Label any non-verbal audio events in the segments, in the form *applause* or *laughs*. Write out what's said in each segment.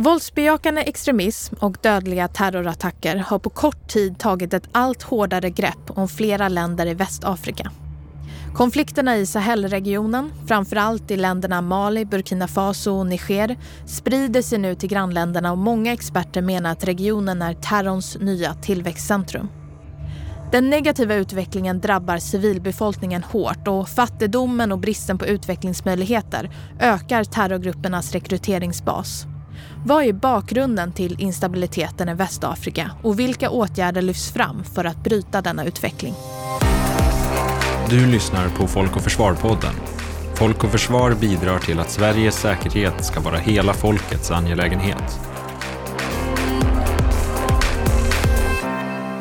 Våldsbejakande extremism och dödliga terrorattacker har på kort tid tagit ett allt hårdare grepp om flera länder i Västafrika. Konflikterna i Sahelregionen, framförallt i länderna Mali, Burkina Faso och Niger, sprider sig nu till grannländerna och många experter menar att regionen är terrorns nya tillväxtcentrum. Den negativa utvecklingen drabbar civilbefolkningen hårt och fattigdomen och bristen på utvecklingsmöjligheter ökar terrorgruppernas rekryteringsbas. Vad är bakgrunden till instabiliteten i Västafrika och vilka åtgärder lyfts fram för att bryta denna utveckling? Du lyssnar på Folk och Försvar-podden. Folk och Försvar bidrar till att Sveriges säkerhet ska vara hela folkets angelägenhet.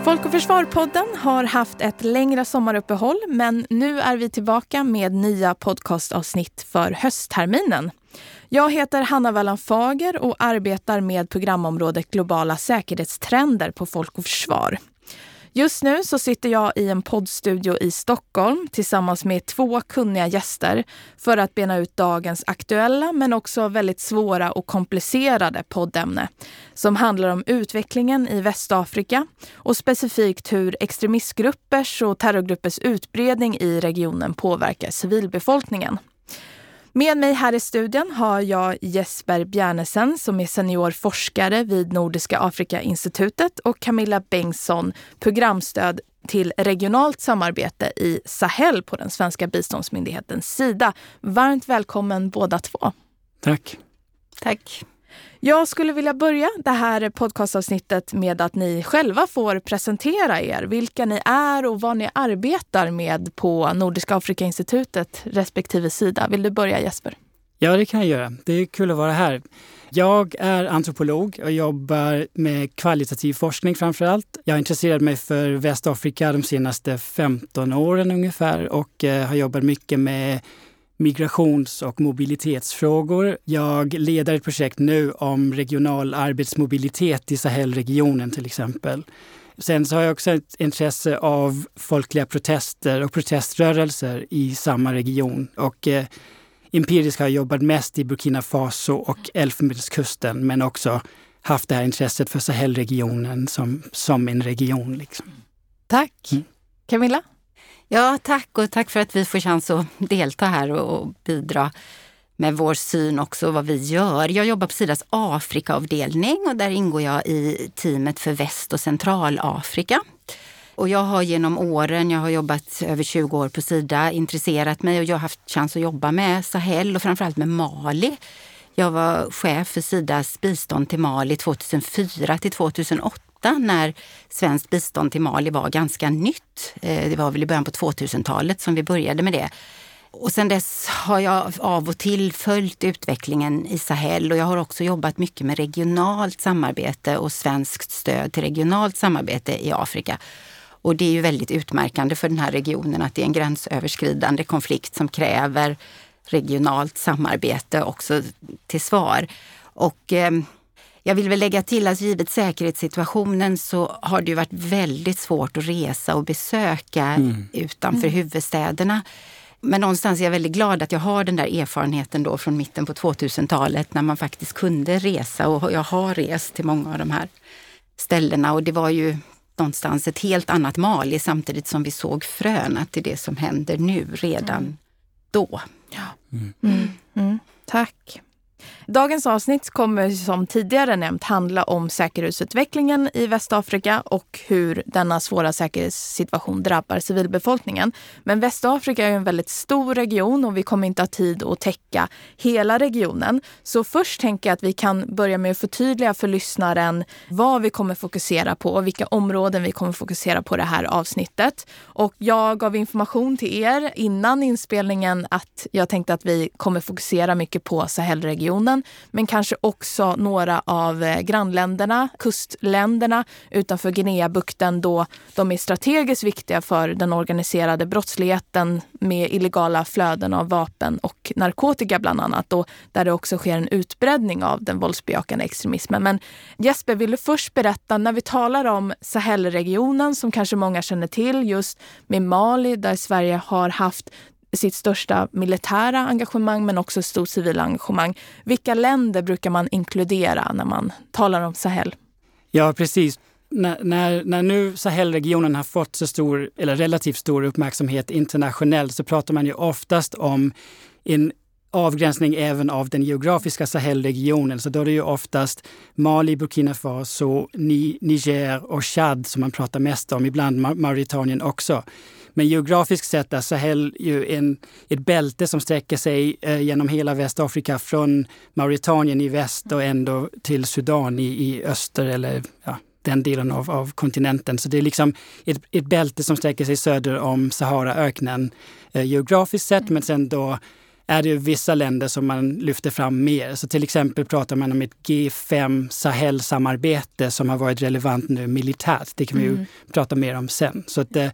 Folk och Försvar-podden har haft ett längre sommaruppehåll men nu är vi tillbaka med nya podcastavsnitt för höstterminen. Jag heter Hanna Wallan Fager och arbetar med programområdet Globala säkerhetstrender på Folk och Försvar. Just nu så sitter jag i en poddstudio i Stockholm tillsammans med två kunniga gäster för att bena ut dagens aktuella men också väldigt svåra och komplicerade poddämne som handlar om utvecklingen i Västafrika och specifikt hur extremistgruppers och terrorgruppers utbredning i regionen påverkar civilbefolkningen. Med mig här i studion har jag Jesper Bjärnesen som är senior forskare vid Nordiska Afrikainstitutet och Camilla Bengtsson, programstöd till regionalt samarbete i Sahel på den svenska biståndsmyndighetens sida. Varmt välkommen båda två. Tack. Tack. Jag skulle vilja börja det här podcastavsnittet med att ni själva får presentera er, vilka ni är och vad ni arbetar med på Nordiska Afrikainstitutet respektive sida. Vill du börja Jesper? Ja, det kan jag göra. Det är kul att vara här. Jag är antropolog och jobbar med kvalitativ forskning framför allt. Jag har intresserat mig för Västafrika de senaste 15 åren ungefär och eh, har jobbat mycket med migrations och mobilitetsfrågor. Jag leder ett projekt nu om regional arbetsmobilitet i Sahelregionen till exempel. Sen så har jag också ett intresse av folkliga protester och proteströrelser i samma region. Och eh, empiriskt har jag jobbat mest i Burkina Faso och Elfenbenskusten men också haft det här intresset för Sahelregionen som, som en region. Liksom. Tack. Mm. Camilla? Ja, tack och tack för att vi får chans att delta här och bidra med vår syn också vad vi gör. Jag jobbar på Sidas Afrikaavdelning och där ingår jag i teamet för Väst och Centralafrika. Och jag har genom åren, jag har jobbat över 20 år på Sida, intresserat mig och jag har haft chans att jobba med Sahel och framförallt med Mali. Jag var chef för Sidas bistånd till Mali 2004 till 2008 när svenskt bistånd till Mali var ganska nytt. Eh, det var väl i början på 2000-talet som vi började med det. Och sen dess har jag av och till följt utvecklingen i Sahel och jag har också jobbat mycket med regionalt samarbete och svenskt stöd till regionalt samarbete i Afrika. Och det är ju väldigt utmärkande för den här regionen att det är en gränsöverskridande konflikt som kräver regionalt samarbete också till svar. Och eh, jag vill väl lägga till att givet säkerhetssituationen så har det ju varit väldigt svårt att resa och besöka mm. utanför mm. huvudstäderna. Men någonstans är jag väldigt glad att jag har den där erfarenheten då från mitten på 2000-talet när man faktiskt kunde resa och jag har rest till många av de här ställena och det var ju någonstans ett helt annat Mali samtidigt som vi såg fröna till det som händer nu redan mm. då. Ja. Mm. mm. mm. Tack. Dagens avsnitt kommer som tidigare nämnt handla om säkerhetsutvecklingen i Västafrika och hur denna svåra säkerhetssituation drabbar civilbefolkningen. Men Västafrika är en väldigt stor region och vi kommer inte ha tid att täcka hela regionen. Så först tänker jag att vi kan börja med att förtydliga för lyssnaren vad vi kommer fokusera på och vilka områden vi kommer fokusera på det här avsnittet. Och jag gav information till er innan inspelningen att jag tänkte att vi kommer fokusera mycket på Sahelregionen regionen, men kanske också några av eh, grannländerna, kustländerna utanför Guineabukten då de är strategiskt viktiga för den organiserade brottsligheten med illegala flöden av vapen och narkotika bland annat och där det också sker en utbredning av den våldsbejakande extremismen. Men Jesper, vill du först berätta när vi talar om Sahelregionen som kanske många känner till just med Mali där Sverige har haft sitt största militära engagemang men också stort civila engagemang. Vilka länder brukar man inkludera när man talar om Sahel? Ja, precis. När, när, när nu Sahelregionen har fått så stor, eller relativt stor uppmärksamhet internationellt så pratar man ju oftast om en avgränsning även av den geografiska Sahelregionen. Så då är det ju oftast Mali, Burkina Faso, Niger och Chad som man pratar mest om, ibland Mauritanien också. Men geografiskt sett är Sahel ju en, ett bälte som sträcker sig eh, genom hela Västafrika från Mauritanien i väst och ändå till Sudan i, i öster eller ja, den delen av, av kontinenten. Så det är liksom ett, ett bälte som sträcker sig söder om Saharaöknen eh, geografiskt sett, men sen då är det vissa länder som man lyfter fram mer. Så till exempel pratar man om ett G5 Sahel-samarbete som har varit relevant nu militärt. Det kan vi mm. ju prata mer om sen. Så att, eh,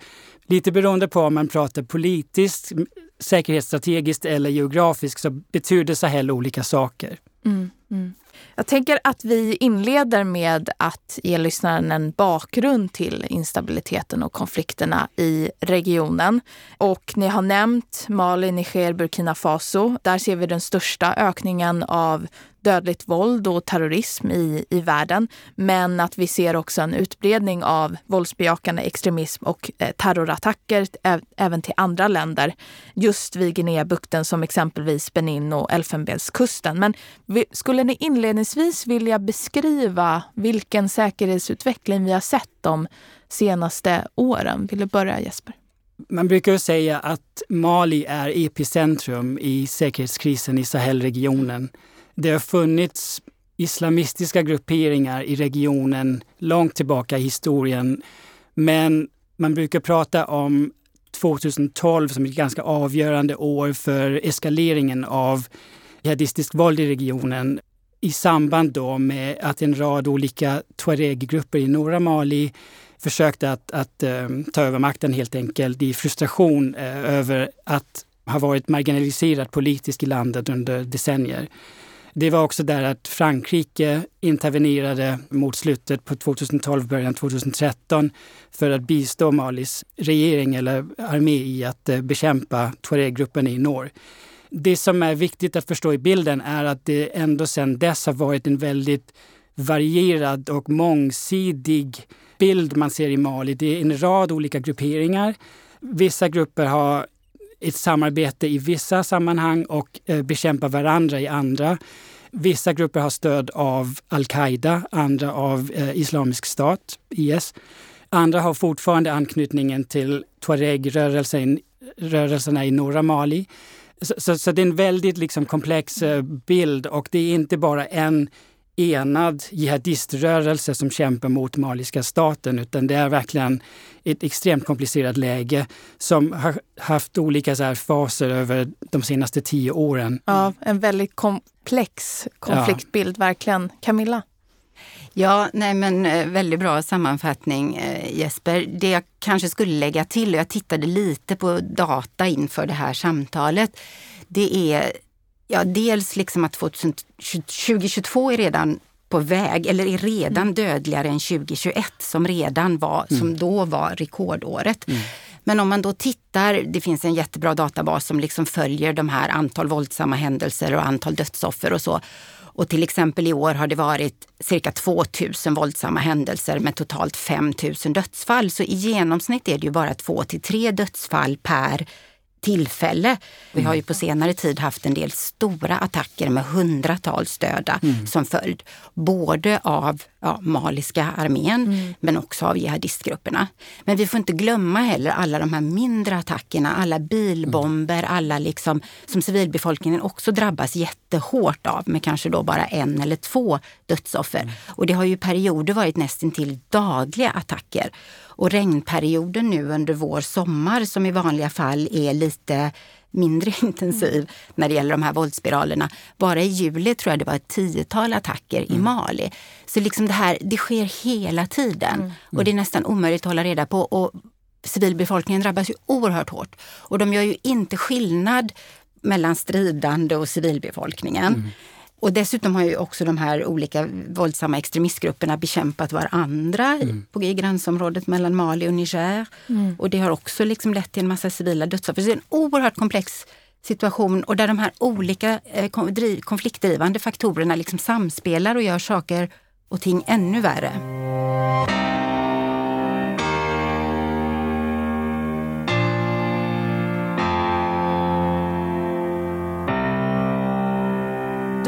lite beroende på om man pratar politiskt, säkerhetsstrategiskt eller geografiskt så betyder Sahel olika saker. Mm, mm. Jag tänker att vi inleder med att ge lyssnaren en bakgrund till instabiliteten och konflikterna i regionen. Och ni har nämnt Mali, Niger, Burkina Faso. Där ser vi den största ökningen av dödligt våld och terrorism i, i världen. Men att vi ser också en utbredning av våldsbejakande extremism och eh, terrorattacker även till andra länder. Just vid Guineabukten som exempelvis Benin och Elfenbenskusten. Men vi, skulle ni inledningsvis vilja beskriva vilken säkerhetsutveckling vi har sett de senaste åren? Vill du börja Jesper? Man brukar säga att Mali är epicentrum i säkerhetskrisen i Sahelregionen. Det har funnits islamistiska grupperingar i regionen långt tillbaka i historien. Men man brukar prata om 2012 som ett ganska avgörande år för eskaleringen av jihadistiskt våld i regionen i samband då med att en rad olika tuareg-grupper i norra Mali försökte att, att um, ta över makten helt enkelt i frustration uh, över att ha varit marginaliserat politiskt i landet under decennier. Det var också där att Frankrike intervenerade mot slutet på 2012, början 2013 för att bistå Malis regering eller armé i att eh, bekämpa Tuareg-gruppen i norr. Det som är viktigt att förstå i bilden är att det ändå sedan dess har varit en väldigt varierad och mångsidig bild man ser i Mali. Det är en rad olika grupperingar. Vissa grupper har ett samarbete i vissa sammanhang och eh, bekämpa varandra i andra. Vissa grupper har stöd av al-Qaida, andra av eh, Islamisk stat, IS. Andra har fortfarande anknytningen till tuareg-rörelserna i norra Mali. Så, så, så, det är en väldigt liksom, komplex eh, bild och det är inte bara en enad jihadiströrelse som kämpar mot maliska staten utan det är verkligen ett extremt komplicerat läge som har haft olika så faser över de senaste tio åren. Ja, en väldigt komplex konfliktbild, ja. verkligen. Camilla? Ja, nej men eh, väldigt bra sammanfattning eh, Jesper. Det jag kanske skulle lägga till, och jag tittade lite på data inför det här samtalet, det är Ja, dels liksom att 2022 är redan på väg, eller är redan mm. dödligare än 2021 som redan var, mm. som då var rekordåret. Mm. Men om man då tittar, det finns en jättebra databas som liksom följer de här antal våldsamma händelser och antal dödsoffer och så. Och till exempel i år har det varit cirka 2000 våldsamma händelser med totalt 5000 dödsfall. Så i genomsnitt är det ju bara två till tre dödsfall per tillfälle. Vi har ju på senare tid haft en del stora attacker med hundratals döda mm. som följd. Både av ja, maliska armén mm. men också av jihadistgrupperna. Men vi får inte glömma heller alla de här mindre attackerna, alla bilbomber, alla liksom som civilbefolkningen också drabbas jättehårt av med kanske då bara en eller två dödsoffer. Mm. Och det har ju perioder varit nästintill dagliga attacker. Och regnperioden nu under vår sommar som i vanliga fall är lite mindre *laughs* intensiv mm. när det gäller de här våldsspiralerna. Bara i juli tror jag det var ett tiotal attacker mm. i Mali. Så liksom det här, det sker hela tiden mm. och det är nästan omöjligt att hålla reda på. Och civilbefolkningen drabbas ju oerhört hårt. Och de gör ju inte skillnad mellan stridande och civilbefolkningen. Och dessutom har ju också de här olika våldsamma extremistgrupperna bekämpat varandra mm. på, i gränsområdet mellan Mali och Niger. Mm. Och det har också liksom lett till en massa civila dödsoffer. Så det är en oerhört komplex situation och där de här olika eh, konfliktdrivande faktorerna liksom samspelar och gör saker och ting ännu värre.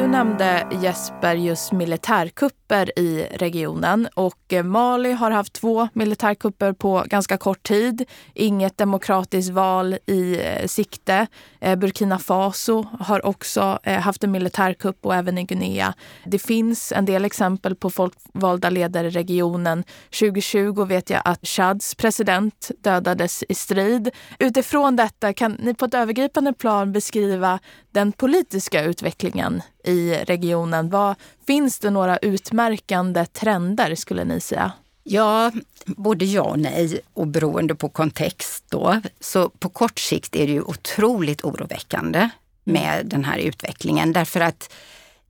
Du nämnde Jesper just militärkupper i regionen och eh, Mali har haft två militärkupper på ganska kort tid. Inget demokratiskt val i eh, sikte. Eh, Burkina Faso har också haft en militärkupp och även i Guinea. Det finns en del exempel på folkvalda ledare i regionen. 2020 vet jag att Chads president dödades i strid. Utifrån detta, kan ni på ett övergripande plan beskriva den politiska utvecklingen i regionen? Vad, finns det några utmärkande trender skulle ni säga? Ja, både ja och nej och beroende på kontext då. Så på kort sikt är det ju otroligt oroväckande med den här utvecklingen därför att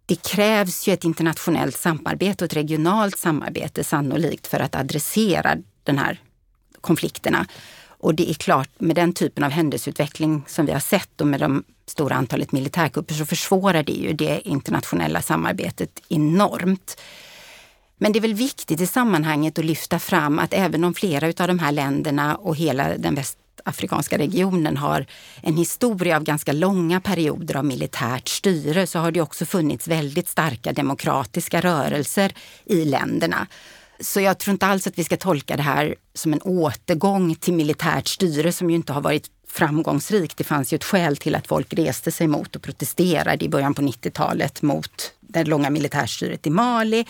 det krävs ju ett internationellt samarbete och ett regionalt samarbete sannolikt för att adressera den här konflikterna. Och det är klart, med den typen av händelseutveckling som vi har sett och med de stora antalet militärkupper så försvårar det ju det internationella samarbetet enormt. Men det är väl viktigt i sammanhanget att lyfta fram att även om flera av de här länderna och hela den västafrikanska regionen har en historia av ganska långa perioder av militärt styre så har det också funnits väldigt starka demokratiska rörelser i länderna. Så jag tror inte alls att vi ska tolka det här som en återgång till militärt styre som ju inte har varit framgångsrikt. Det fanns ju ett skäl till att folk reste sig mot och protesterade i början på 90-talet mot det långa militärstyret i Mali.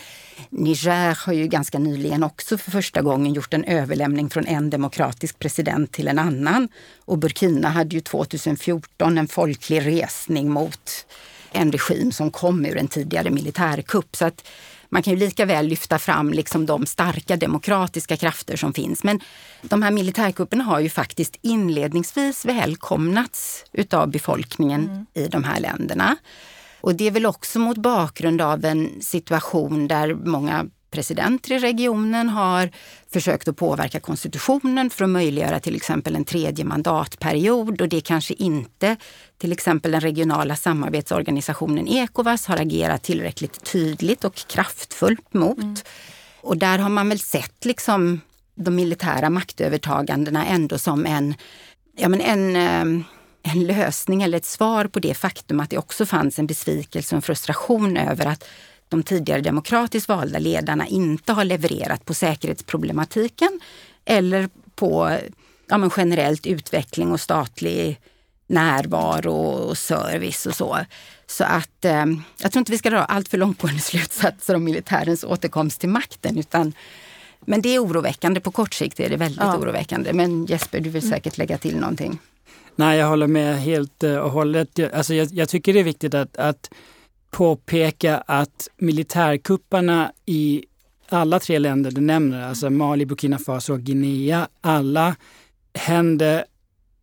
Niger har ju ganska nyligen också för första gången gjort en överlämning från en demokratisk president till en annan. Och Burkina hade ju 2014 en folklig resning mot en regim som kom ur en tidigare militärkupp. Så att man kan ju lika väl lyfta fram liksom de starka demokratiska krafter som finns. Men de här militärkupperna har ju faktiskt inledningsvis välkomnats utav befolkningen mm. i de här länderna. Och det är väl också mot bakgrund av en situation där många presidenter i regionen har försökt att påverka konstitutionen för att möjliggöra till exempel en tredje mandatperiod och det kanske inte till exempel den regionala samarbetsorganisationen Ecowas har agerat tillräckligt tydligt och kraftfullt mot. Mm. Och där har man väl sett liksom de militära maktövertagandena ändå som en, ja men en eh, en lösning eller ett svar på det faktum att det också fanns en besvikelse och en frustration över att de tidigare demokratiskt valda ledarna inte har levererat på säkerhetsproblematiken eller på ja, men generellt utveckling och statlig närvaro och service och så. Så att eh, jag tror inte vi ska dra allt för långtgående slutsatser om militärens återkomst till makten utan men det är oroväckande. På kort sikt är det väldigt ja. oroväckande. Men Jesper, du vill mm. säkert lägga till någonting? Nej, jag håller med helt eh, och hållet. Alltså, jag, jag tycker det är viktigt att, att påpeka att militärkupparna i alla tre länder du nämner, alltså Mali, Burkina Faso och Guinea, alla hände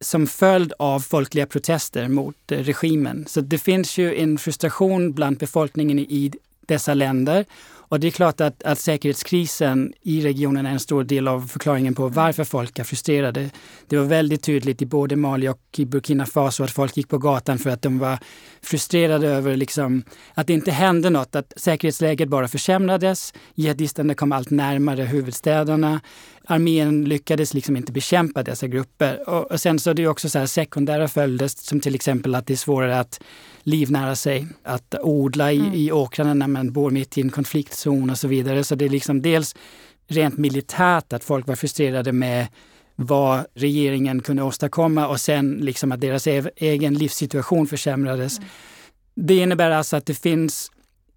som följd av folkliga protester mot eh, regimen. Så det finns ju en frustration bland befolkningen i dessa länder och det är klart att, att säkerhetskrisen i regionen är en stor del av förklaringen på varför folk är frustrerade. Det var väldigt tydligt i både Mali och i Burkina Faso att folk gick på gatan för att de var frustrerade över liksom, att det inte hände något, att säkerhetsläget bara försämrades. Jihadisterna kom allt närmare huvudstäderna. Armén lyckades liksom inte bekämpa dessa grupper. Och, och sen så är det också så här sekundära följder som till exempel att det är svårare att livnära sig, att odla i, mm. i åkrarna när man bor mitt i en konfliktzon och så vidare. Så det är liksom dels rent militärt att folk var frustrerade med vad regeringen kunde åstadkomma och sen liksom att deras egen livssituation försämrades. Mm. Det innebär alltså att det finns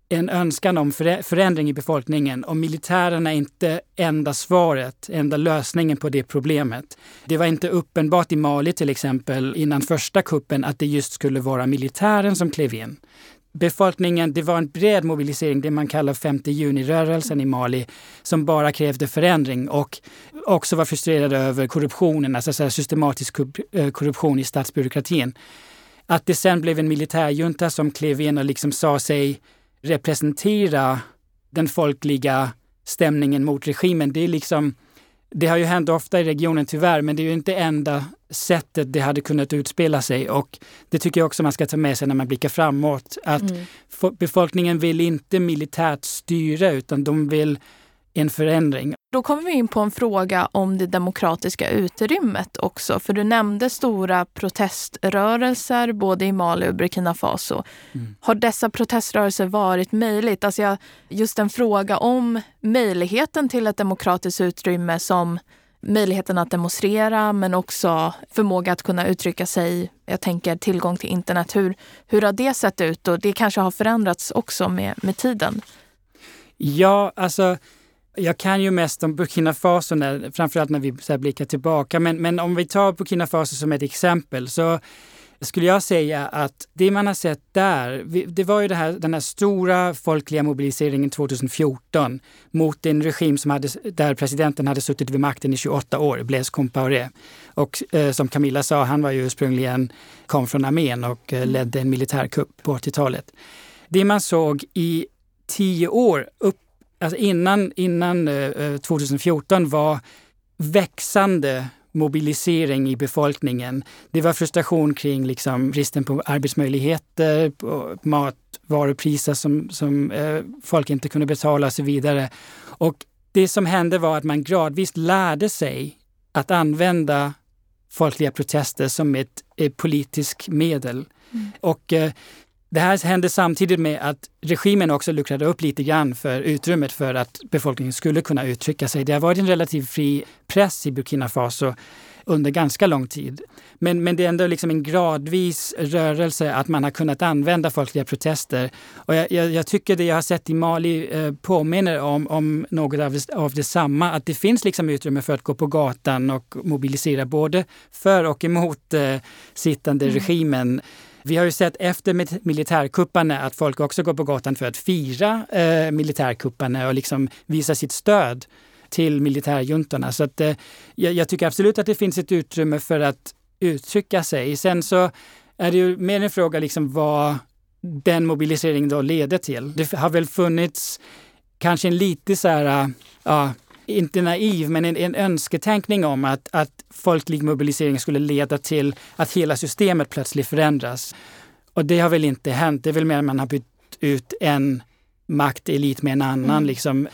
en önskan om förändring i befolkningen och militärerna är inte enda svaret, enda lösningen på det problemet. Det var inte uppenbart i Mali till exempel innan första kuppen att det just skulle vara militären som klev in. Befolkningen, det var en bred mobilisering, det man kallar 5 juni-rörelsen i Mali, som bara krävde förändring och också var frustrerade över korruptionen, alltså systematisk eh, korruption i statsbyråkratin. Att det sen blev en militärjunta som klev in och liksom sa sig representera den folkliga stämningen mot regimen. Det är liksom det har ju hänt ofta i regionen tyvärr, men det är ju inte enda sättet det hade kunnat utspela sig. Och det tycker jag också man ska ta med sig när man blickar framåt. Att mm. befolkningen vill inte militärt styra utan de vill en förändring. Då kommer vi in på en fråga om det demokratiska utrymmet också. För du nämnde stora proteströrelser både i Mali och Burkina Faso. Mm. Har dessa proteströrelser varit möjligt? Alltså jag, just en fråga om möjligheten till ett demokratiskt utrymme som möjligheten att demonstrera men också förmåga att kunna uttrycka sig. Jag tänker tillgång till internet. Hur, hur har det sett ut? Och det kanske har förändrats också med, med tiden. Ja, alltså jag kan ju mest om Burkina Faso, när, framförallt när vi så blickar tillbaka. Men, men om vi tar Burkina Faso som ett exempel så skulle jag säga att det man har sett där, det var ju det här, den här stora folkliga mobiliseringen 2014 mot en regim som hade, där presidenten hade suttit vid makten i 28 år, Blaise Compaoré. Och eh, som Camilla sa, han var ju ursprungligen, kom från armén och eh, ledde en militärkupp på 80-talet. Det man såg i tio år upp alltså innan, innan eh, 2014 eh, var växande mobilisering i befolkningen. Det var frustration kring liksom bristen på arbetsmöjligheter, på matvarupriser som, som eh, folk inte kunde betala och så vidare. Och det som hände var att man gradvis lärde sig att använda folkliga protester som ett, ett politiskt medel. Mm. Och eh, det här hände samtidigt med att regimen också luckrade upp lite grann för utrymmet för att befolkningen skulle kunna uttrycka sig. Det har varit en relativt fri press i Burkina Faso under ganska lång tid. Men, men det är ändå liksom en gradvis rörelse att man har kunnat använda folkliga protester. Och jag, jag, jag tycker det jag har sett i Mali eh, påminner om, om något av, av detsamma. Att det finns liksom utrymme för att gå på gatan och mobilisera både för och emot eh, sittande mm. regimen. Vi har ju sett efter militärkupparna att folk också går på gatan för att fira eh, militärkupparna och liksom visa sitt stöd till militärjuntorna. Så att, eh, jag, jag, tycker absolut att det finns ett utrymme för att uttrycka sig. Sen så är det ju mer en fråga liksom vad den mobiliseringen då leder till. Det har väl funnits kanske en lite så här, ja, inte naiv, men en, en önsketänkning om att, att folklig mobilisering skulle leda till att hela systemet plötsligt förändras. Och det har väl inte hänt. Det är väl mer att man har bytt ut en maktelit med en annan. Mm. Liksom.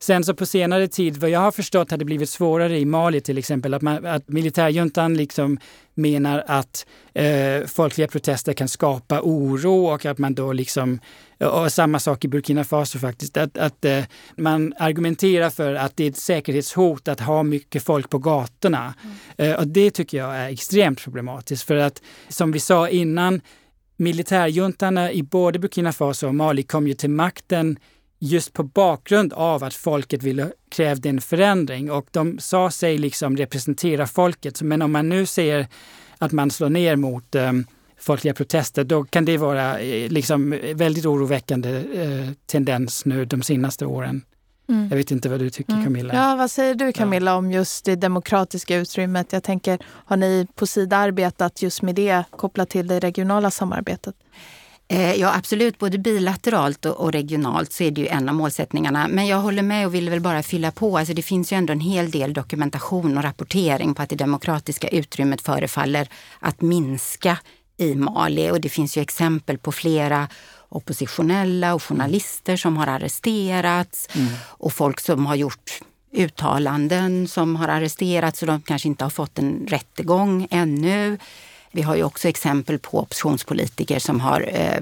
Sen så på senare tid, vad jag har förstått, har det blivit svårare i Mali till exempel. Att, man, att militärjuntan liksom menar att eh, folkliga protester kan skapa oro och att man då liksom, och samma sak i Burkina Faso faktiskt, att, att eh, man argumenterar för att det är ett säkerhetshot att ha mycket folk på gatorna. Mm. Eh, och det tycker jag är extremt problematiskt för att som vi sa innan, militärjuntorna i både Burkina Faso och Mali kom ju till makten just på bakgrund av att folket ville, krävde en förändring och de sa sig liksom representera folket. Men om man nu ser att man slår ner mot um, folkliga protester, då kan det vara eh, liksom väldigt oroväckande eh, tendens nu de senaste åren. Mm. Jag vet inte vad du tycker mm. Camilla? Ja, vad säger du Camilla ja. om just det demokratiska utrymmet? Jag tänker, har ni på Sida arbetat just med det kopplat till det regionala samarbetet? Eh, ja, absolut. Både bilateralt och regionalt så är det ju en av målsättningarna. Men jag håller med och vill väl bara fylla på. Alltså det finns ju ändå en hel del dokumentation och rapportering på att det demokratiska utrymmet förefaller att minska i Mali. Och det finns ju exempel på flera oppositionella och journalister som har arresterats mm. och folk som har gjort uttalanden som har arresterats och de kanske inte har fått en rättegång ännu. Vi har ju också exempel på oppositionspolitiker som har eh,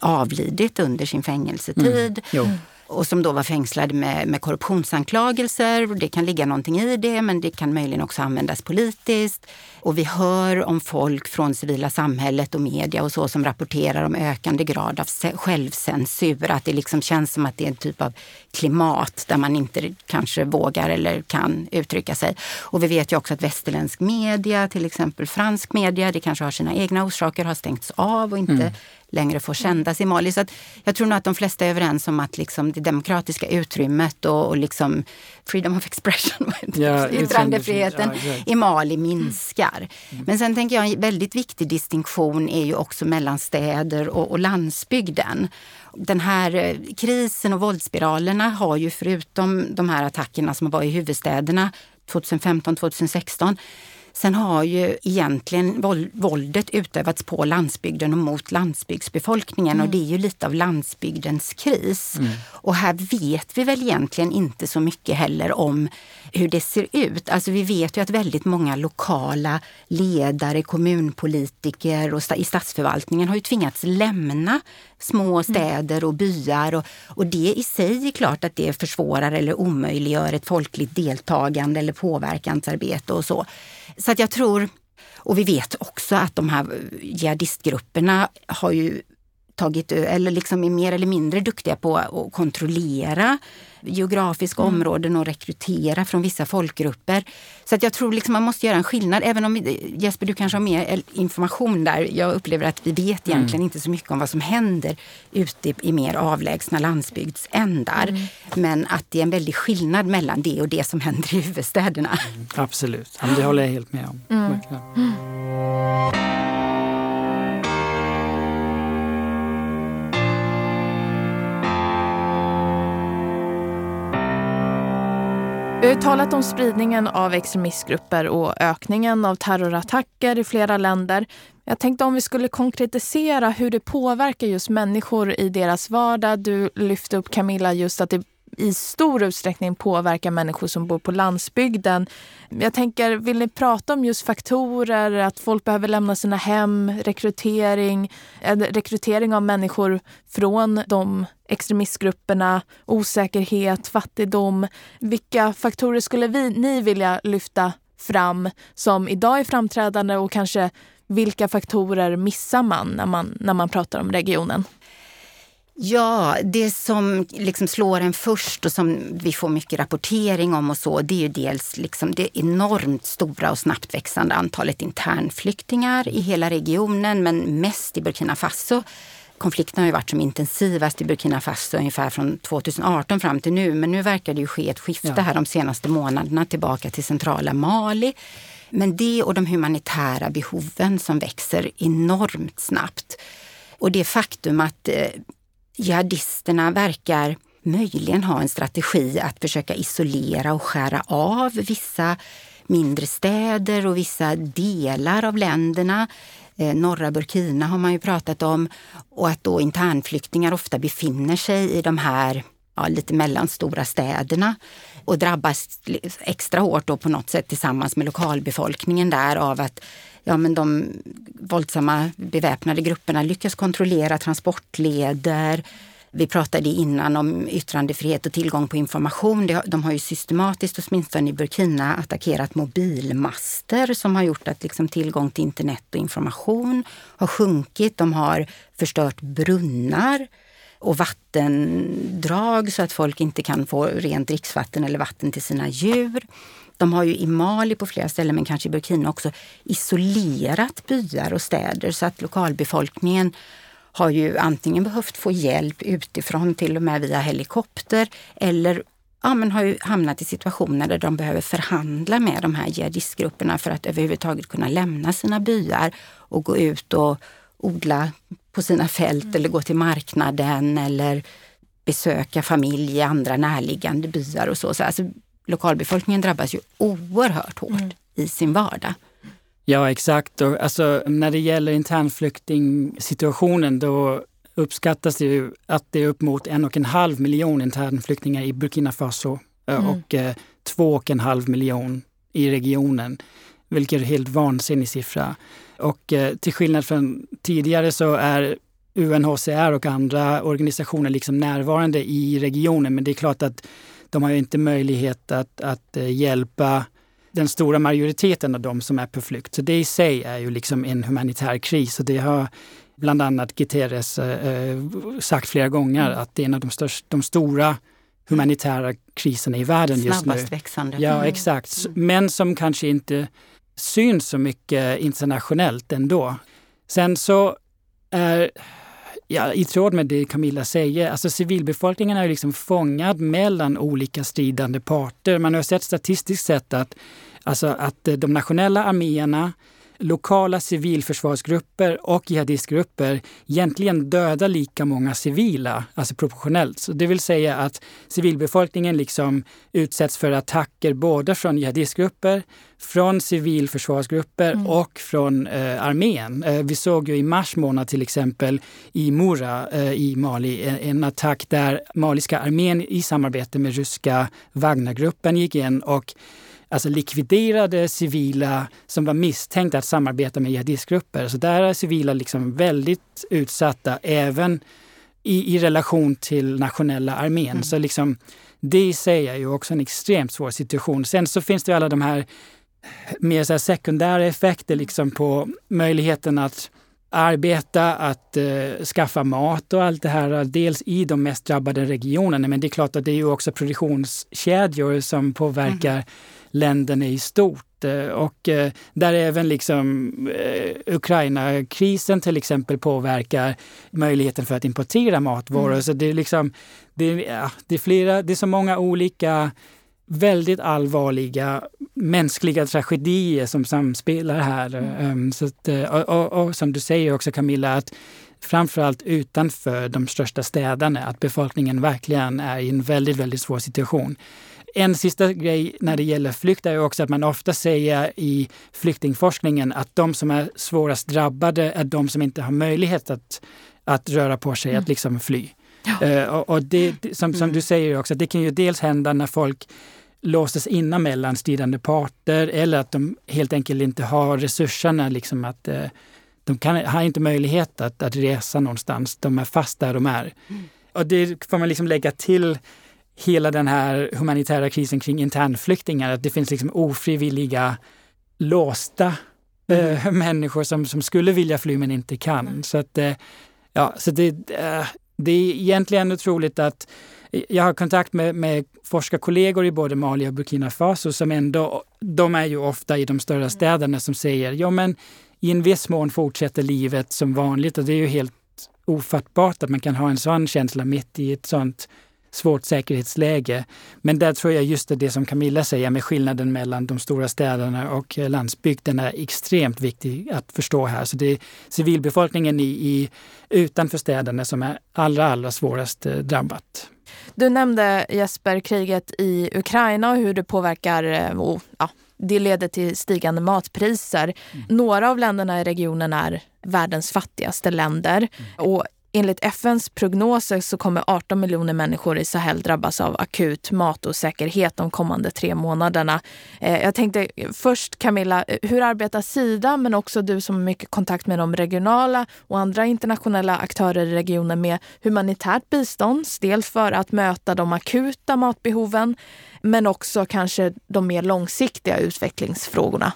avlidit under sin fängelsetid. Mm. Och som då var fängslade med, med korruptionsanklagelser. Det kan ligga någonting i det, men det kan möjligen också användas politiskt. Och vi hör om folk från civila samhället och media och så som rapporterar om ökande grad av självcensur. Att det liksom känns som att det är en typ av klimat där man inte kanske vågar eller kan uttrycka sig. Och vi vet ju också att västerländsk media, till exempel fransk media, det kanske har sina egna orsaker, har stängts av och inte mm längre får sändas i Mali. Så att jag tror nog att de flesta är överens om att liksom det demokratiska utrymmet och, och liksom freedom of expression, *laughs* ja, yttrandefriheten ja, i Mali minskar. Mm. Men sen tänker jag en väldigt viktig distinktion är ju också mellan städer och, och landsbygden. Den här eh, krisen och våldsspiralerna har ju förutom de här attackerna som var i huvudstäderna 2015-2016 Sen har ju egentligen våldet utövats på landsbygden och mot landsbygdsbefolkningen mm. och det är ju lite av landsbygdens kris. Mm. Och här vet vi väl egentligen inte så mycket heller om hur det ser ut. Alltså vi vet ju att väldigt många lokala ledare, kommunpolitiker och i statsförvaltningen har ju tvingats lämna små mm. städer och byar och, och det i sig är klart att det försvårar eller omöjliggör ett folkligt deltagande eller påverkansarbete och så. Så att jag tror, och vi vet också att de här jihadistgrupperna har ju tagit, eller liksom är mer eller mindre duktiga på att kontrollera geografiska mm. områden och rekrytera från vissa folkgrupper. Så att jag tror liksom man måste göra en skillnad. Även om Jesper, du kanske har mer information där. Jag upplever att vi vet mm. egentligen mm. inte så mycket om vad som händer ute i mer avlägsna landsbygdsändar. Mm. Men att det är en väldig skillnad mellan det och det som händer i huvudstäderna. Mm. Absolut, det håller jag helt med om. Vi har talat om spridningen av extremistgrupper och ökningen av terrorattacker i flera länder. Jag tänkte om vi skulle konkretisera hur det påverkar just människor i deras vardag. Du lyfte upp Camilla just att det i stor utsträckning påverkar människor som bor på landsbygden. Jag tänker, vill ni prata om just faktorer, att folk behöver lämna sina hem, rekrytering, rekrytering av människor från de extremistgrupperna, osäkerhet, fattigdom. Vilka faktorer skulle vi, ni vilja lyfta fram som idag är framträdande och kanske vilka faktorer missar man när man, när man pratar om regionen? Ja, det som liksom slår en först och som vi får mycket rapportering om och så, det är ju dels liksom det enormt stora och snabbt växande antalet internflyktingar i hela regionen, men mest i Burkina Faso. Konflikten har ju varit som intensivast i Burkina Faso ungefär från 2018 fram till nu, men nu verkar det ju ske ett skifte ja. här de senaste månaderna tillbaka till centrala Mali. Men det och de humanitära behoven som växer enormt snabbt. Och det faktum att eh, jihadisterna verkar möjligen ha en strategi att försöka isolera och skära av vissa mindre städer och vissa delar av länderna. Eh, norra Burkina har man ju pratat om och att då internflyktingar ofta befinner sig i de här ja, lite mellanstora städerna och drabbas extra hårt då på något sätt tillsammans med lokalbefolkningen där av att ja, men de våldsamma beväpnade grupperna lyckas kontrollera transportleder. Vi pratade innan om yttrandefrihet och tillgång på information. De har ju systematiskt, åtminstone i Burkina, attackerat mobilmaster som har gjort att liksom tillgång till internet och information har sjunkit. De har förstört brunnar och vattendrag så att folk inte kan få rent dricksvatten eller vatten till sina djur. De har ju i Mali på flera ställen, men kanske i Burkina också, isolerat byar och städer så att lokalbefolkningen har ju antingen behövt få hjälp utifrån, till och med via helikopter, eller ja, men har ju hamnat i situationer där de behöver förhandla med de här jihadistgrupperna för att överhuvudtaget kunna lämna sina byar och gå ut och odla på sina fält mm. eller gå till marknaden eller besöka familj i andra närliggande byar och så. så alltså, lokalbefolkningen drabbas ju oerhört hårt mm. i sin vardag. Ja, exakt. Och alltså, när det gäller internflyktingsituationen då uppskattas det ju att det är upp mot en och en halv miljon internflyktingar i Burkina Faso eh, mm. och eh, två och en halv miljon i regionen, vilket är en helt vansinnig siffra. Och eh, till skillnad från tidigare så är UNHCR och andra organisationer liksom närvarande i regionen, men det är klart att de har inte möjlighet att, att eh, hjälpa den stora majoriteten av de som är på flykt. Så det i sig är ju liksom en humanitär kris och det har bland annat Guterres eh, sagt flera gånger mm. att det är en av de, största, de stora humanitära kriserna i världen just nu. Snabbast växande. Ja, mm. exakt. Men som kanske inte syns så mycket internationellt ändå. Sen så är ja, i tråd med det Camilla säger, alltså civilbefolkningen är liksom fångad mellan olika stridande parter. Man har sett statistiskt sett att, alltså att de nationella arméerna lokala civilförsvarsgrupper och jihadistgrupper egentligen dödar lika många civila, alltså proportionellt. Så det vill säga att civilbefolkningen liksom utsätts för attacker både från jihadistgrupper, från civilförsvarsgrupper mm. och från eh, armén. Eh, vi såg ju i mars månad till exempel i Mora eh, i Mali en, en, attack där maliska armén i samarbete med ryska Wagnergruppen gick in och alltså likviderade civila som var misstänkta att samarbeta med jihadistgrupper. Så där är civila liksom väldigt utsatta även i, i relation till nationella armén. Mm. Så liksom, det i sig är ju också en extremt svår situation. Sen så finns det alla de här mer så sekundära effekter liksom på möjligheten att arbeta, att uh, skaffa mat och allt det här. Dels i de mest drabbade regionerna, men det är klart att det är ju också produktionskedjor som påverkar mm länderna i stort. Eh, och eh, där även liksom eh, Ukraina-krisen till exempel påverkar möjligheten för att importera matvaror. Mm. Så det är liksom, det är, det är flera, det är så många olika väldigt allvarliga mänskliga tragedier som samspelar här. Mm. Så att, och, och, och, som du säger också Camilla, att framförallt utanför de största städerna, att befolkningen verkligen är i en väldigt, väldigt svår situation. En sista grej när det gäller flykt är också att man ofta säger i flyktingforskningen att de som är svårast drabbade är de som inte har möjlighet att, att röra på sig, mm. att liksom fly. Ja. Uh, och, det, som, som mm. du säger också, det kan ju dels hända när folk låses inna mellan stridande parter eller att de helt enkelt inte har resurserna liksom att uh, de kan, har inte möjlighet att, att resa någonstans. De är fast där de är. Mm. Och det får man liksom lägga till hela den här humanitära krisen kring internflyktingar, att det finns liksom ofrivilliga, låsta mm. äh, *laughs* människor som, som skulle vilja fly men inte kan. Mm. Så att, äh, ja, så det, äh, det är egentligen otroligt att jag har kontakt med, med forskarkollegor i både Mali och Burkina Faso som ändå, de är ju ofta i de större mm. städerna som säger, ja men i en viss mån fortsätter livet som vanligt och det är ju helt ofattbart att man kan ha en sån känsla mitt i ett sånt svårt säkerhetsläge. Men där tror jag just det som Camilla säger med skillnaden mellan de stora städerna och eh, landsbygden är extremt viktig att förstå här. Så det är civilbefolkningen i, i utanför städerna som är allra, allra svårast eh, drabbat. Du nämnde Jesper kriget i Ukraina och hur det påverkar eh, och, ja, det leder till stigande matpriser. Mm. Några av länderna i regionen är världens fattigaste länder. Mm. Och Enligt FNs prognoser så kommer 18 miljoner människor i Sahel drabbas av akut matosäkerhet de kommande tre månaderna. Eh, jag tänkte först Camilla, eh, hur arbetar Sida men också du som har mycket kontakt med de regionala och andra internationella aktörer i regionen med humanitärt bistånd? Dels för att möta de akuta matbehoven men också kanske de mer långsiktiga utvecklingsfrågorna.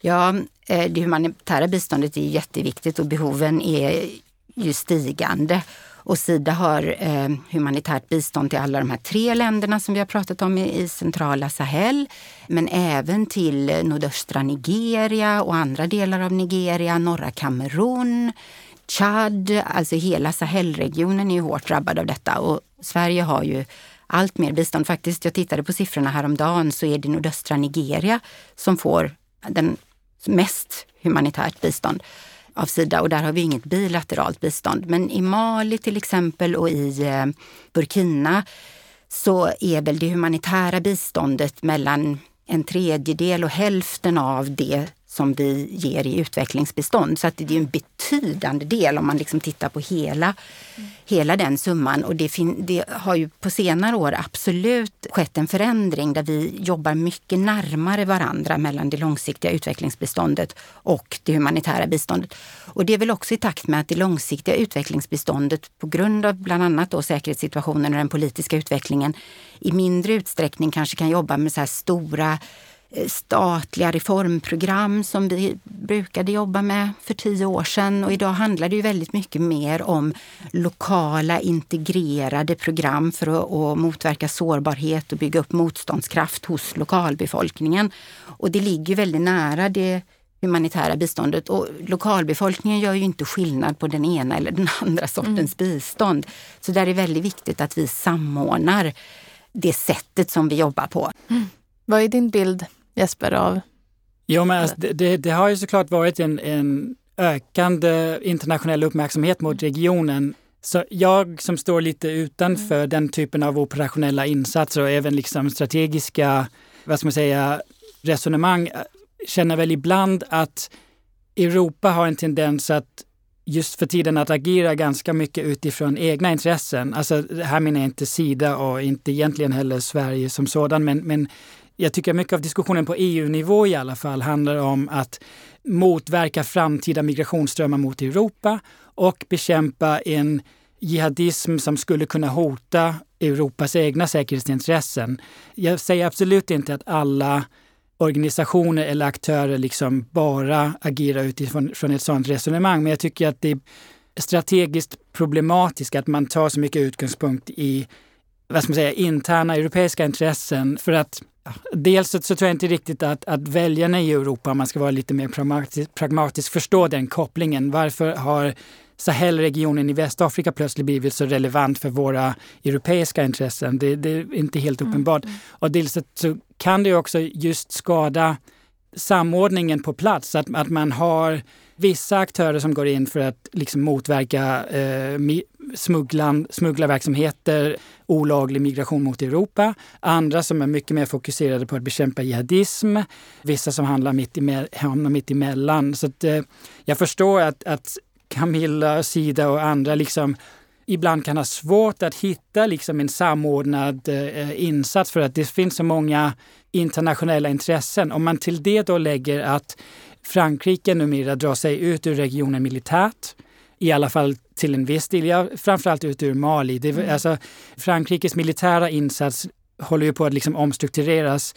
Ja, eh, det humanitära biståndet är jätteviktigt och behoven är ju stigande. Och Sida har eh, humanitärt bistånd till alla de här tre länderna som vi har pratat om i, i centrala Sahel. Men även till nordöstra Nigeria och andra delar av Nigeria, norra Kamerun, Chad. Alltså hela Sahelregionen är ju hårt drabbad av detta. Och Sverige har ju allt mer bistånd. Faktiskt, jag tittade på siffrorna häromdagen så är det nordöstra Nigeria som får den mest humanitärt bistånd av Sida och där har vi inget bilateralt bistånd. Men i Mali till exempel och i eh, Burkina så är väl det humanitära biståndet mellan en tredjedel och hälften av det som vi ger i utvecklingsbistånd. Så att det är en betydande del om man liksom tittar på hela, mm. hela den summan. Och det, det, har ju på senare år absolut skett en förändring där vi jobbar mycket närmare varandra mellan det långsiktiga utvecklingsbiståndet och det humanitära biståndet. Och det är väl också i takt med att det långsiktiga utvecklingsbiståndet på grund av bland annat då säkerhetssituationen och den politiska utvecklingen i mindre utsträckning kanske kan jobba med så här stora statliga reformprogram som vi brukade jobba med för tio år sedan. Och idag handlar det ju väldigt mycket mer om lokala integrerade program för att, att motverka sårbarhet och bygga upp motståndskraft hos lokalbefolkningen. Och det ligger väldigt nära det humanitära biståndet. Och lokalbefolkningen gör ju inte skillnad på den ena eller den *laughs* andra sortens mm. bistånd. Så där är det väldigt viktigt att vi samordnar det sättet som vi jobbar på. Mm. Vad är din bild, Jesper, av Jo, men alltså, det, det, har ju såklart varit en, en ökande internationell uppmärksamhet mot regionen. Så jag som står lite utanför mm. den typen av operationella insatser och även liksom strategiska, vad ska man säga, resonemang känner väl ibland att Europa har en tendens att just för tiden att agera ganska mycket utifrån egna intressen. Alltså, här menar jag inte Sida och inte egentligen heller Sverige som sådan, men, men jag tycker mycket av diskussionen på EU-nivå i alla fall handlar om att motverka framtida migrationsströmmar mot Europa och bekämpa en jihadism som skulle kunna hota Europas egna säkerhetsintressen. Jag säger absolut inte att alla organisationer eller aktörer liksom bara agerar utifrån från ett sådant resonemang, men jag tycker att det är strategiskt problematiskt att man tar så mycket utgångspunkt i vad ska man säga, interna europeiska intressen. För att Dels så, så, tror jag inte riktigt att, att väljarna i Europa, om man ska vara lite mer pragmatisk, pragmatisk förstår den kopplingen. Varför har Sahelregionen i Västafrika plötsligt blivit så relevant för våra europeiska intressen? Det, det är inte helt mm. uppenbart. Mm. Och dels så kan det också just skada samordningen på plats, att, att man har vissa aktörer som går in för att liksom motverka eh, smugglan, smugglarverksamheter, olaglig migration mot Europa. Andra som är mycket mer fokuserade på att bekämpa jihadism. Vissa som handlar mitt i, hamnar mitt emellan. Så att, eh, jag förstår att, att Camilla, Sida och andra liksom ibland kan ha svårt att hitta liksom en samordnad eh, insats för att det finns så många internationella intressen. Om man till det då lägger att Frankrike numera drar sig ut ur regionen militärt, i alla fall till en viss del, ja, framförallt ut ur Mali. Det, mm. alltså, Frankrikes militära insats håller ju på att liksom omstruktureras.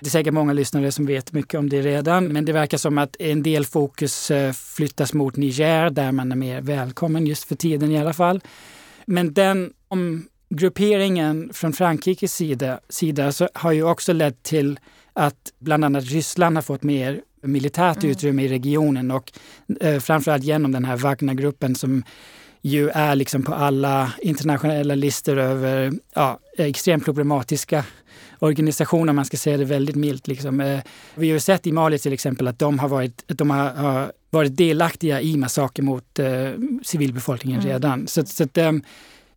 Det är säkert många lyssnare som vet mycket om det redan, men det verkar som att en del fokus eh, flyttas mot Niger där man är mer välkommen just för tiden i alla fall. Men den omgrupperingen från Frankrikes sida, sida så har ju också lett till att bland annat Ryssland har fått mer militärt mm. utrymme i regionen och eh, framförallt genom den här Wagnergruppen som ju är liksom på alla internationella listor över ja, extremt problematiska organisationer, man ska säga det väldigt milt. Liksom. Eh, vi har ju sett i Mali till exempel att de har varit, de har, har varit delaktiga i massaker mot eh, civilbefolkningen mm. redan. Så, så att, eh,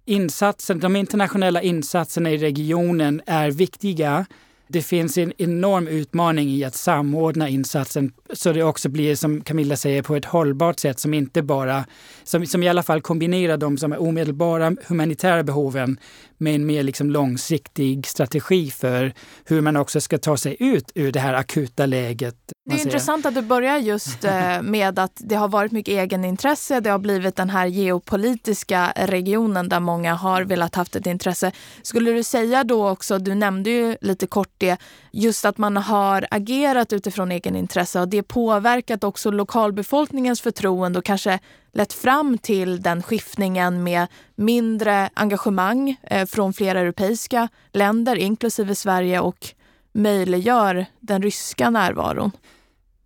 insatsen, de internationella insatserna i regionen är viktiga det finns en enorm utmaning i att samordna insatsen så det också blir, som Camilla säger, på ett hållbart sätt som inte bara, som, som i alla fall kombinerar de som är omedelbara humanitära behoven med en mer liksom långsiktig strategi för hur man också ska ta sig ut ur det här akuta läget. Det är intressant att du börjar just *laughs* eh, med att det har varit mycket egenintresse. Det har blivit den här geopolitiska regionen där många har velat haft ett intresse. Skulle du säga då också, du nämnde ju lite kort det, just att man har agerat utifrån egenintresse. Har det påverkat också lokalbefolkningens förtroende och kanske lett fram till den skiftningen med mindre engagemang eh, från flera europeiska länder, inklusive Sverige och möjliggör den ryska närvaron?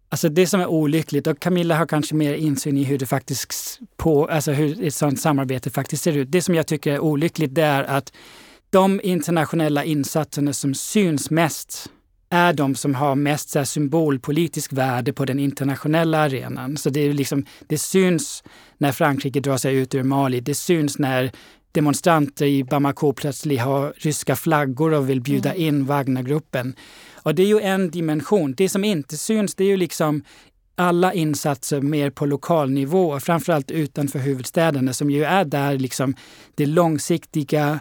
Alltså det som är olyckligt, och Camilla har kanske mer insyn i hur det faktiskt på, alltså hur ett sådant samarbete faktiskt ser ut. Det som jag tycker är olyckligt det är att de internationella insatserna som syns mest är de som har mest så här, symbolpolitisk värde på den internationella arenan. Så det, är liksom, det syns när Frankrike drar sig ut ur Mali. Det syns när demonstranter i Bamako plötsligt har ryska flaggor och vill bjuda mm. in Wagnergruppen. Och det är ju en dimension. Det som inte syns det är ju liksom alla insatser mer på lokal nivå, framförallt utanför huvudstäderna som ju är där liksom det långsiktiga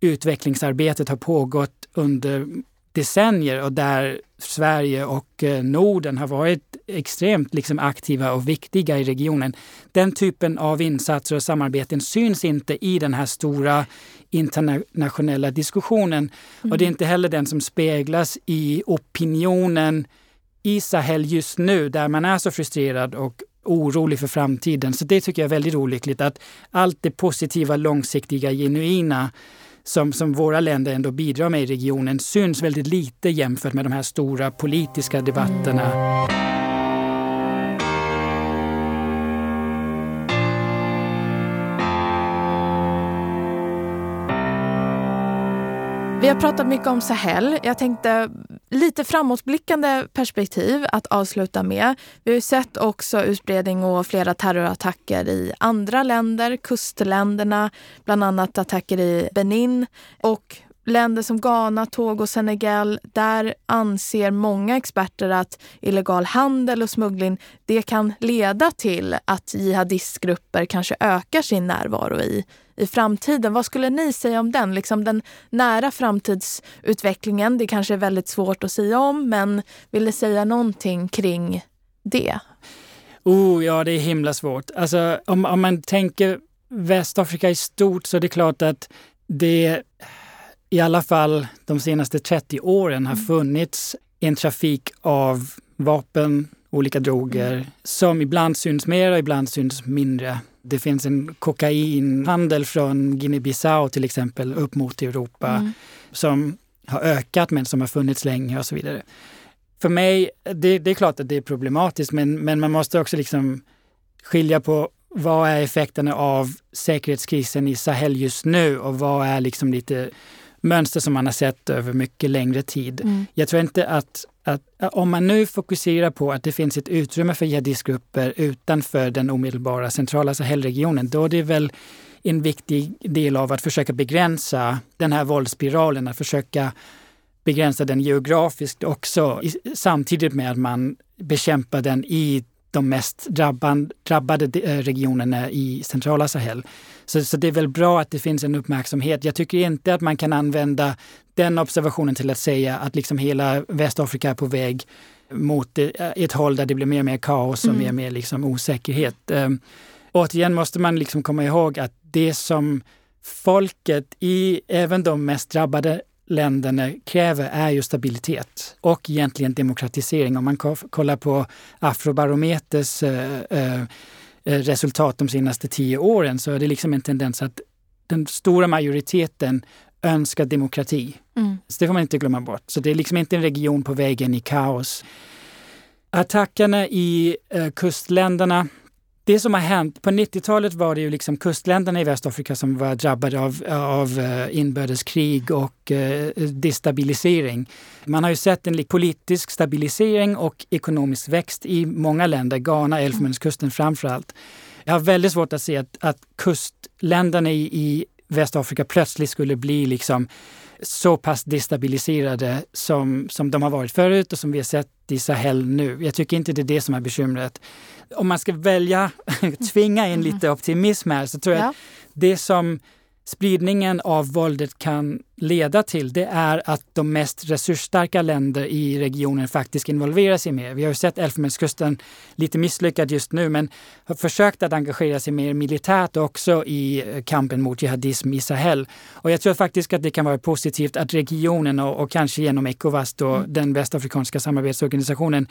utvecklingsarbetet har pågått under decennier och där Sverige och eh, Norden har varit extremt liksom aktiva och viktiga i regionen. Den typen av insatser och samarbeten syns inte i den här stora internationella diskussionen. Mm. Och det är inte heller den som speglas i opinionen i Sahel just nu, där man är så frustrerad och orolig för framtiden. Så det tycker jag är väldigt olyckligt att allt det positiva, långsiktiga, genuina som, som våra länder ändå bidrar med i regionen syns väldigt lite jämfört med de här stora politiska debatterna. Vi har pratat mycket om Sahel. Jag tänkte lite framåtblickande perspektiv att avsluta med. Vi har ju sett också utbredning och flera terrorattacker i andra länder, kustländerna, bland annat attacker i Benin och länder som Ghana, Togo och Senegal, där anser många experter att illegal handel och smuggling det kan leda till att jihadistgrupper kanske ökar sin närvaro i, i framtiden. Vad skulle ni säga om den? Liksom den nära framtidsutvecklingen, det kanske är väldigt svårt att säga om, men vill ni säga någonting kring det? Oh, ja, det är himla svårt. Alltså, om, om man tänker Västafrika i stort så är det klart att det i alla fall de senaste 30 åren har mm. funnits en trafik av vapen, olika droger, mm. som ibland syns mer och ibland syns mindre. Det finns en kokainhandel från Guinea-Bissau till exempel upp mot Europa mm. som har ökat men som har funnits länge och så vidare. För mig, det, det, är klart att det är problematiskt men, men man måste också liksom skilja på vad är effekterna av säkerhetskrisen i Sahel just nu och vad är liksom lite mönster som man har sett över mycket längre tid. Mm. Jag tror inte att, att eh, om man nu fokuserar på att det finns ett utrymme för jihadistgrupper utanför den omedelbara centrala Sahelregionen, då är det väl en viktig del av att försöka begränsa den här våldsspiralen, att försöka begränsa den geografiskt också samtidigt med att man bekämpar den i de mest drabbade eh, regionerna i centrala Sahel. Så, så det är väl bra att det finns en uppmärksamhet. Jag tycker inte att man kan använda den observationen till att säga att liksom hela Västafrika är på väg mot eh, ett håll där det blir mer och mer kaos och mm. mer och mer liksom osäkerhet. Um, återigen måste man liksom komma ihåg att det som folket i även de mest drabbade länderna kräver är ju stabilitet och egentligen demokratisering. Om man kollar på Afrobarometers eh, eh, resultat de senaste tio åren så är det liksom en tendens att den stora majoriteten önskar demokrati. Mm. Så det får man inte glömma bort. Så det är liksom inte en region på vägen i kaos. Attackerna i eh, kustländerna det som har hänt, på 90-talet var det ju liksom kustländerna i Västafrika som var drabbade av, av uh, inbördeskrig och uh, destabilisering. Man har ju sett en politisk stabilisering och ekonomisk växt i många länder, Ghana, Elfenbenskusten framför allt. Jag har väldigt svårt att se att, att kustländerna i, i Västafrika plötsligt skulle bli liksom så pass destabiliserade som, som de har varit förut och som vi har sett i Sahel nu. Jag tycker inte det är det som är bekymret. Om man ska välja, *laughs* tvinga in lite mm. optimism här, så tror jag ja. att det som spridningen av våldet kan leda till, det är att de mest resursstarka länder i regionen faktiskt involverar sig mer. Vi har ju sett Elfenbenskusten lite misslyckad just nu, men har försökt att engagera sig mer militärt också i eh, kampen mot jihadism i Sahel. Och jag tror faktiskt att det kan vara positivt att regionen och, och kanske genom Ecowas, då, mm. den västafrikanska samarbetsorganisationen,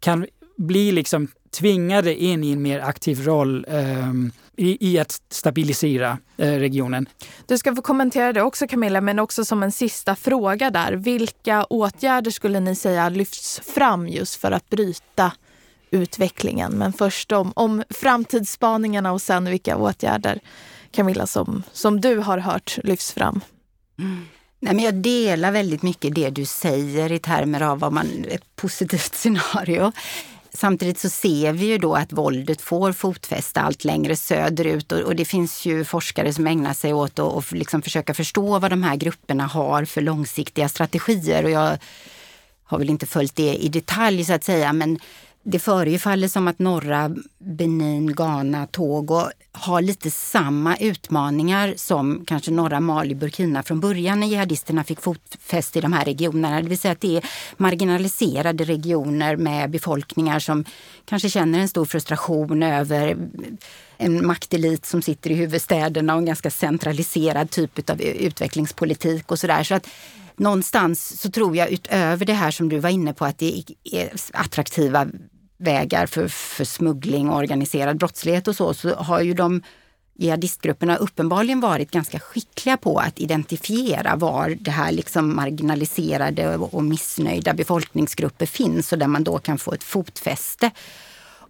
kan bli liksom tvingade in i en mer aktiv roll um, i, i, att stabilisera uh, regionen. Du ska få kommentera det också Camilla, men också som en sista fråga där. Vilka åtgärder skulle ni säga lyfts fram just för att bryta utvecklingen? Men först om, om framtidsspaningarna och sen vilka åtgärder, Camilla, som, som du har hört lyfts fram. Mm. Nej, men jag delar väldigt mycket det du säger i termer av vad man, ett positivt scenario. Samtidigt så ser vi ju då att våldet får fotfäste allt längre söderut och, och det finns ju forskare som ägnar sig åt att och liksom försöka förstå vad de här grupperna har för långsiktiga strategier. Och jag har väl inte följt det i detalj så att säga, men det förefaller som att norra Benin, Ghana, Togo har lite samma utmaningar som kanske norra Mali, Burkina från början när jihadisterna fick fotfäste i de här regionerna. Det vill säga att det är marginaliserade regioner med befolkningar som kanske känner en stor frustration över en maktelit som sitter i huvudstäderna och en ganska centraliserad typ av utvecklingspolitik och sådär. Så att någonstans så tror jag utöver det här som du var inne på att det är attraktiva vägar för, för smuggling och organiserad brottslighet och så, så har ju de jihadistgrupperna uppenbarligen varit ganska skickliga på att identifiera var det här liksom marginaliserade och missnöjda befolkningsgrupper finns och där man då kan få ett fotfäste.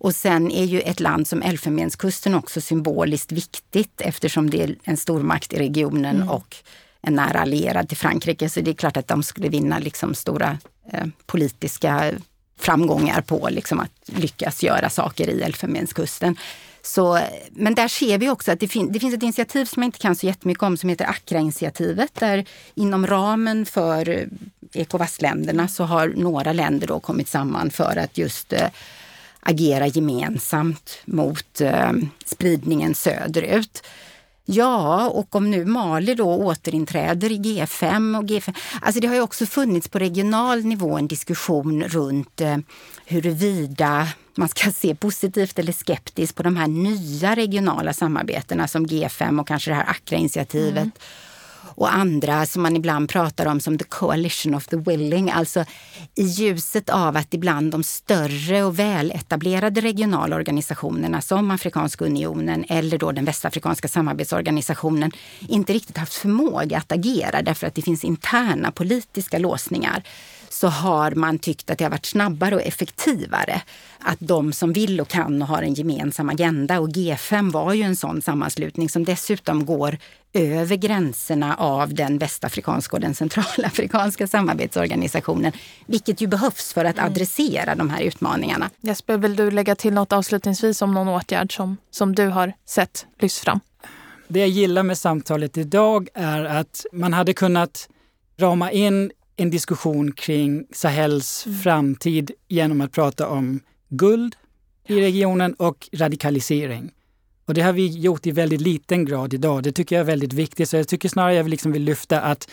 Och sen är ju ett land som Elfenbenskusten också symboliskt viktigt eftersom det är en stormakt i regionen mm. och en nära allierad till Frankrike, så det är klart att de skulle vinna liksom stora eh, politiska framgångar på liksom att lyckas göra saker i Elfenbenskusten. Så, men där ser vi också att det, fin det finns ett initiativ som jag inte kan så jättemycket om som heter Accra-initiativet där inom ramen för eh, Ecowas-länderna så har några länder då kommit samman för att just eh, agera gemensamt mot eh, spridningen söderut. Ja, och om nu Mali då återinträder i G5 och G5. Alltså det har ju också funnits på regional nivå en diskussion runt eh, huruvida man ska se positivt eller skeptiskt på de här nya regionala samarbetena som G5 och kanske det här Accra-initiativet. Mm och andra som man ibland pratar om som the coalition of the willing. Alltså i ljuset av att ibland de större och väletablerade regionala organisationerna som Afrikanska unionen eller då den västafrikanska samarbetsorganisationen inte riktigt haft förmåga att agera därför att det finns interna politiska låsningar så har man tyckt att det har varit snabbare och effektivare att de som vill och kan och har en gemensam agenda och G5 var ju en sån sammanslutning som dessutom går över gränserna av den västafrikanska och den centralafrikanska samarbetsorganisationen. Vilket ju behövs för att mm. adressera de här utmaningarna. Jesper, vill du lägga till något avslutningsvis om någon åtgärd som, som du har sett lyfts fram? Det jag gillar med samtalet idag är att man hade kunnat rama in en diskussion kring Sahels mm. framtid genom att prata om guld i regionen och radikalisering. Och det har vi gjort i väldigt liten grad idag. Det tycker jag är väldigt viktigt. Så jag tycker snarare jag liksom vill lyfta att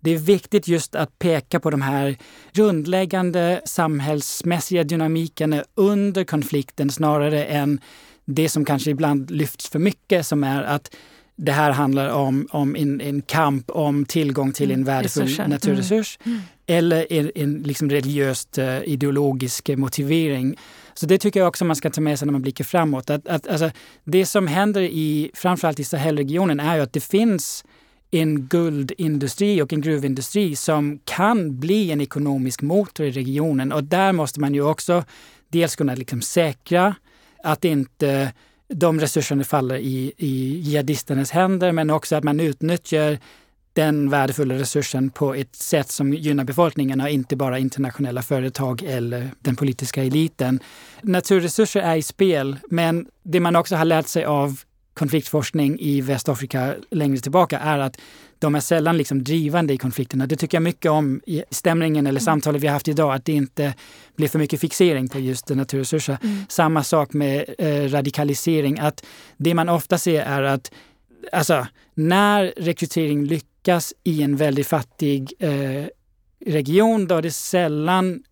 det är viktigt just att peka på de här grundläggande samhällsmässiga dynamikerna under konflikten snarare än det som kanske ibland lyfts för mycket som är att det här handlar om, om en, en kamp om tillgång till en mm, värdefull Resurser. naturresurs mm. Mm. eller en, en liksom religiöst uh, ideologisk motivering. Så det tycker jag också man ska ta med sig när man blickar framåt. Att, att, alltså, det som händer i framförallt i Sahelregionen är ju att det finns en guldindustri och en gruvindustri som kan bli en ekonomisk motor i regionen. Och där måste man ju också dels kunna liksom säkra att inte de resurserna faller i, i jihadisternas händer men också att man utnyttjar den värdefulla resursen på ett sätt som gynnar befolkningen och inte bara internationella företag eller den politiska eliten. Naturresurser är i spel, men det man också har lärt sig av konfliktforskning i Västafrika längre tillbaka är att de är sällan liksom drivande i konflikterna. Det tycker jag mycket om i stämningen eller mm. samtalet vi har haft idag, att det inte blir för mycket fixering på just naturresurser. Mm. Samma sak med eh, radikalisering, att det man ofta ser är att alltså, när rekrytering lyckas i en väldigt fattig eh, region, då är det sällan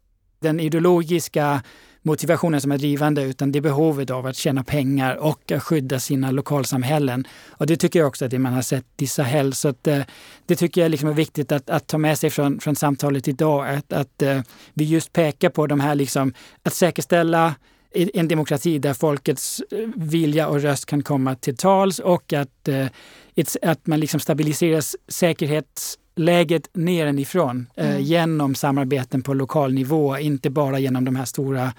den ideologiska motivationen som är drivande utan det är behovet av att tjäna pengar och att skydda sina lokalsamhällen. Och det tycker jag också att det man har sett i Sahel. Så att, eh, det tycker jag liksom är viktigt att, att, ta med sig från, från samtalet idag. Att, att eh, vi just pekar på de här, liksom, att säkerställa en demokrati där folkets eh, vilja och röst kan komma till tals och att, att man liksom stabiliserar säkerhets läget nedenifrån eh, mm. genom samarbeten på lokal nivå, inte bara genom de här stora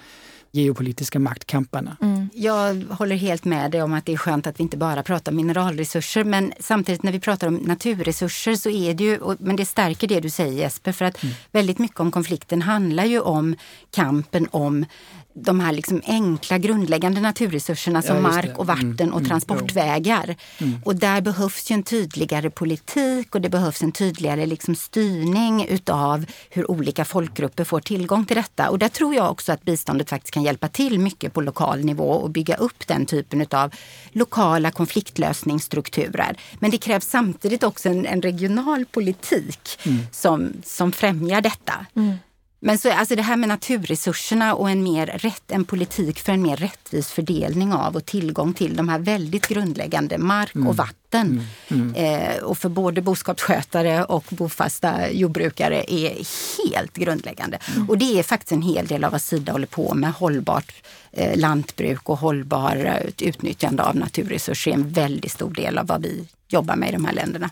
geopolitiska maktkamperna. Mm. Jag håller helt med dig om att det är skönt att vi inte bara pratar mineralresurser men samtidigt när vi pratar om naturresurser så är det ju, men det stärker det du säger Jesper, för att mm. väldigt mycket om konflikten handlar ju om kampen om de här liksom enkla grundläggande naturresurserna som ja, mark och vatten mm, och mm, transportvägar. Mm. Och där behövs ju en tydligare politik och det behövs en tydligare liksom styrning utav hur olika folkgrupper får tillgång till detta. Och där tror jag också att biståndet faktiskt kan hjälpa till mycket på lokal nivå och bygga upp den typen av lokala konfliktlösningsstrukturer. Men det krävs samtidigt också en, en regional politik mm. som, som främjar detta. Mm. Men så, alltså det här med naturresurserna och en, mer rätt, en politik för en mer rättvis fördelning av och tillgång till de här väldigt grundläggande mark och mm. vatten. Mm. Mm. Eh, och för både boskapsskötare och bofasta jordbrukare är helt grundläggande. Mm. Och det är faktiskt en hel del av vad Sida håller på med. Hållbart eh, lantbruk och hållbar utnyttjande av naturresurser är en väldigt stor del av vad vi jobbar med i de här länderna.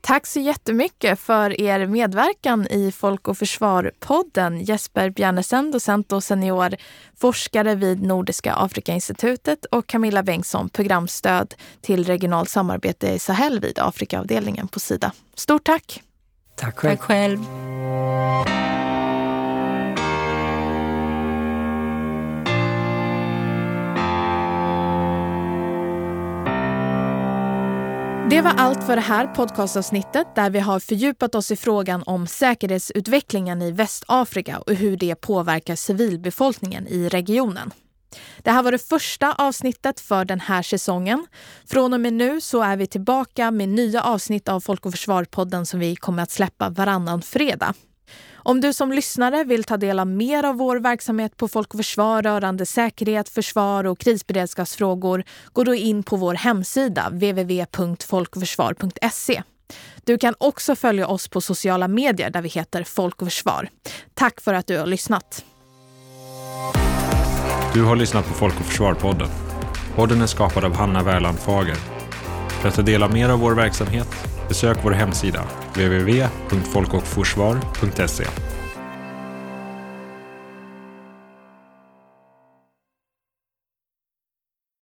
Tack så jättemycket för er medverkan i Folk och Försvar-podden. Jesper Bjärnesen, docent och senior forskare vid Nordiska Afrikainstitutet och Camilla Bengtsson, programstöd till regionalt samarbete i Sahel vid Afrikaavdelningen på Sida. Stort tack! Tack själv. Tack själv. Det var allt för det här podcastavsnittet där vi har fördjupat oss i frågan om säkerhetsutvecklingen i Västafrika och hur det påverkar civilbefolkningen i regionen. Det här var det första avsnittet för den här säsongen. Från och med nu så är vi tillbaka med nya avsnitt av Folk och Försvar-podden som vi kommer att släppa varannan fredag. Om du som lyssnare vill ta del av mer av vår verksamhet på Folk och Försvar rörande säkerhet, försvar och krisberedskapsfrågor, gå då in på vår hemsida www.folkoförsvar.se. Du kan också följa oss på sociala medier där vi heter Folk och Försvar. Tack för att du har lyssnat. Du har lyssnat på Folk och Försvar-podden. Podden är skapad av Hanna Wärland Fager. För att ta del av mer av vår verksamhet, besök vår hemsida www.folkochforsvar.se